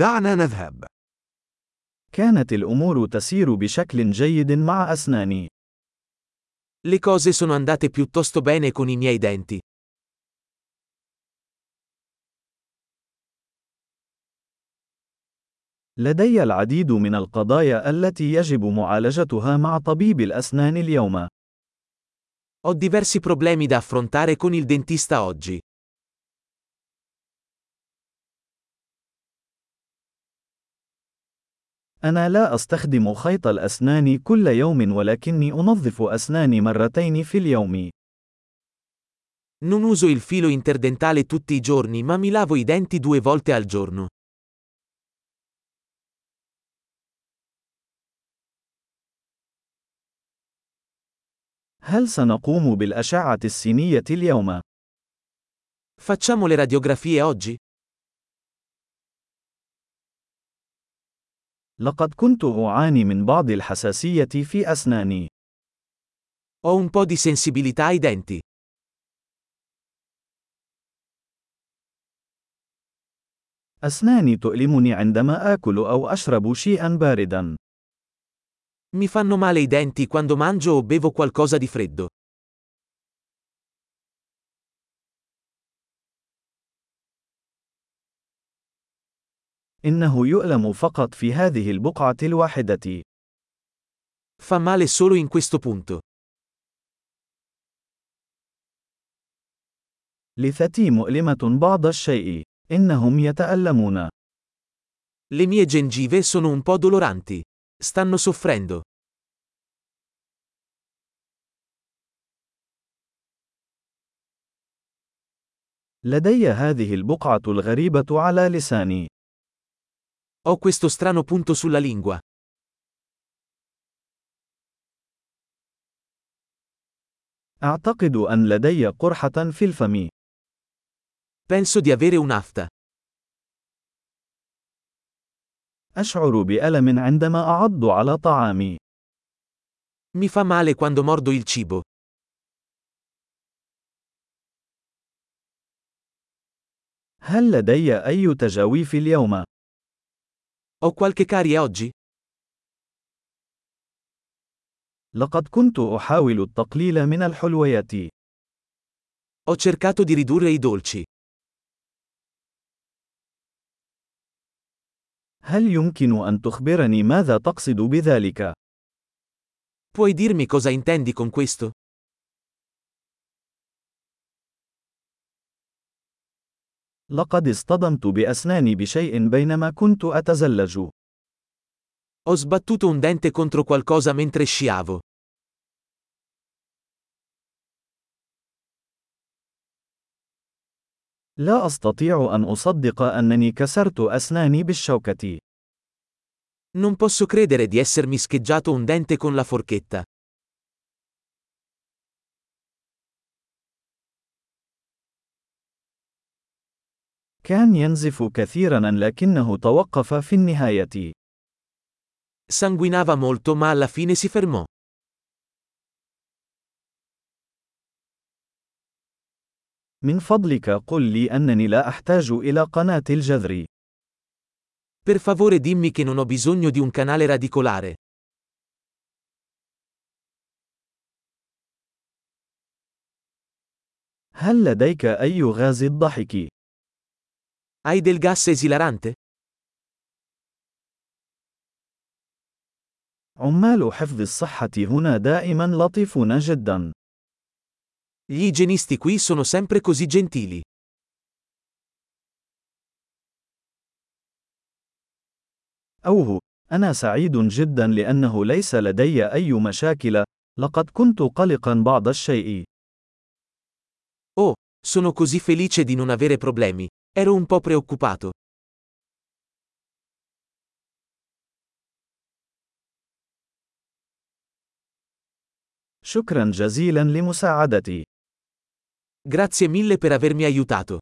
دعنا نذهب. كانت الأمور تسير بشكل جيد مع أسناني. Le cose sono andate piuttosto bene con i miei denti. لدي العديد من القضايا التي يجب معالجتها مع طبيب الأسنان اليوم. Ho diversi problemi da affrontare con il dentista oggi. أنا لا أستخدم خيط الأسنان كل يوم ولكني أنظف أسناني مرتين في اليوم. Non uso il filo interdentale tutti i giorni ma mi lavo i denti due volte al giorno. هل سنقوم بالأشعة السينية اليوم؟ Facciamo le radiografie oggi? لقد كنت أعاني من بعض الحساسية في أسناني. Ho un po' di sensibilità ai denti. أسناني تؤلمني عندما آكل أو أشرب شيئا باردا. Mi fanno male i denti quando mangio o bevo qualcosa di freddo. إنه يؤلم فقط في هذه البقعة الواحدة. Fa male solo in questo punto. لثتي مؤلمة بعض الشيء. إنهم يتألمون. Le mie gengive sono un po' doloranti. Stanno soffrendo. لدي هذه البقعة الغريبة على لساني. Ho questo strano punto sulla lingua. أعتقد أن لدي قرحة في الفم. Penso di avere un'afta. أشعر بألم عندما أعض على طعامي. Mi fa male quando mordo il cibo. هل لدي أي تجاويف اليوم؟ Ho qualche carie oggi? لقد كنت أحاول التقليل من الحلويات. Ho cercato di ridurre i dolci. هل يمكن أن تخبرني ماذا تقصد بذلك؟ Puoi dirmi cosa intendi con questo? لقد اصطدمت بأسناني بشيء بينما كنت أتزلج. Ho sbattuto un dente contro qualcosa mentre sciavo. لا أستطيع أن أصدق أنني كسرت أسناني بالشوكة. Non posso credere di essermi scheggiato un dente con la forchetta. كان ينزف كثيرا لكنه توقف في النهاية. Sanguinava molto ma alla fine si fermò. من فضلك قل لي أنني لا أحتاج إلى قناة الجذر. Per favore dimmi che non ho bisogno di un canale radicolare. هل لديك أي غاز الضحك؟ Hai del gas esilarante? عمال حفظ الصحة هنا دائما لطيفون جدا. Gli igienisti qui sono sempre così gentili. أوه، أنا سعيد جدا لأنه ليس لدي أي مشاكل، لقد كنت قلقا بعض الشيء. Oh, sono così felice di non avere problemi. Ero un po' preoccupato. شكرا جزيلا لمساعدتي. Grazie mille per avermi aiutato.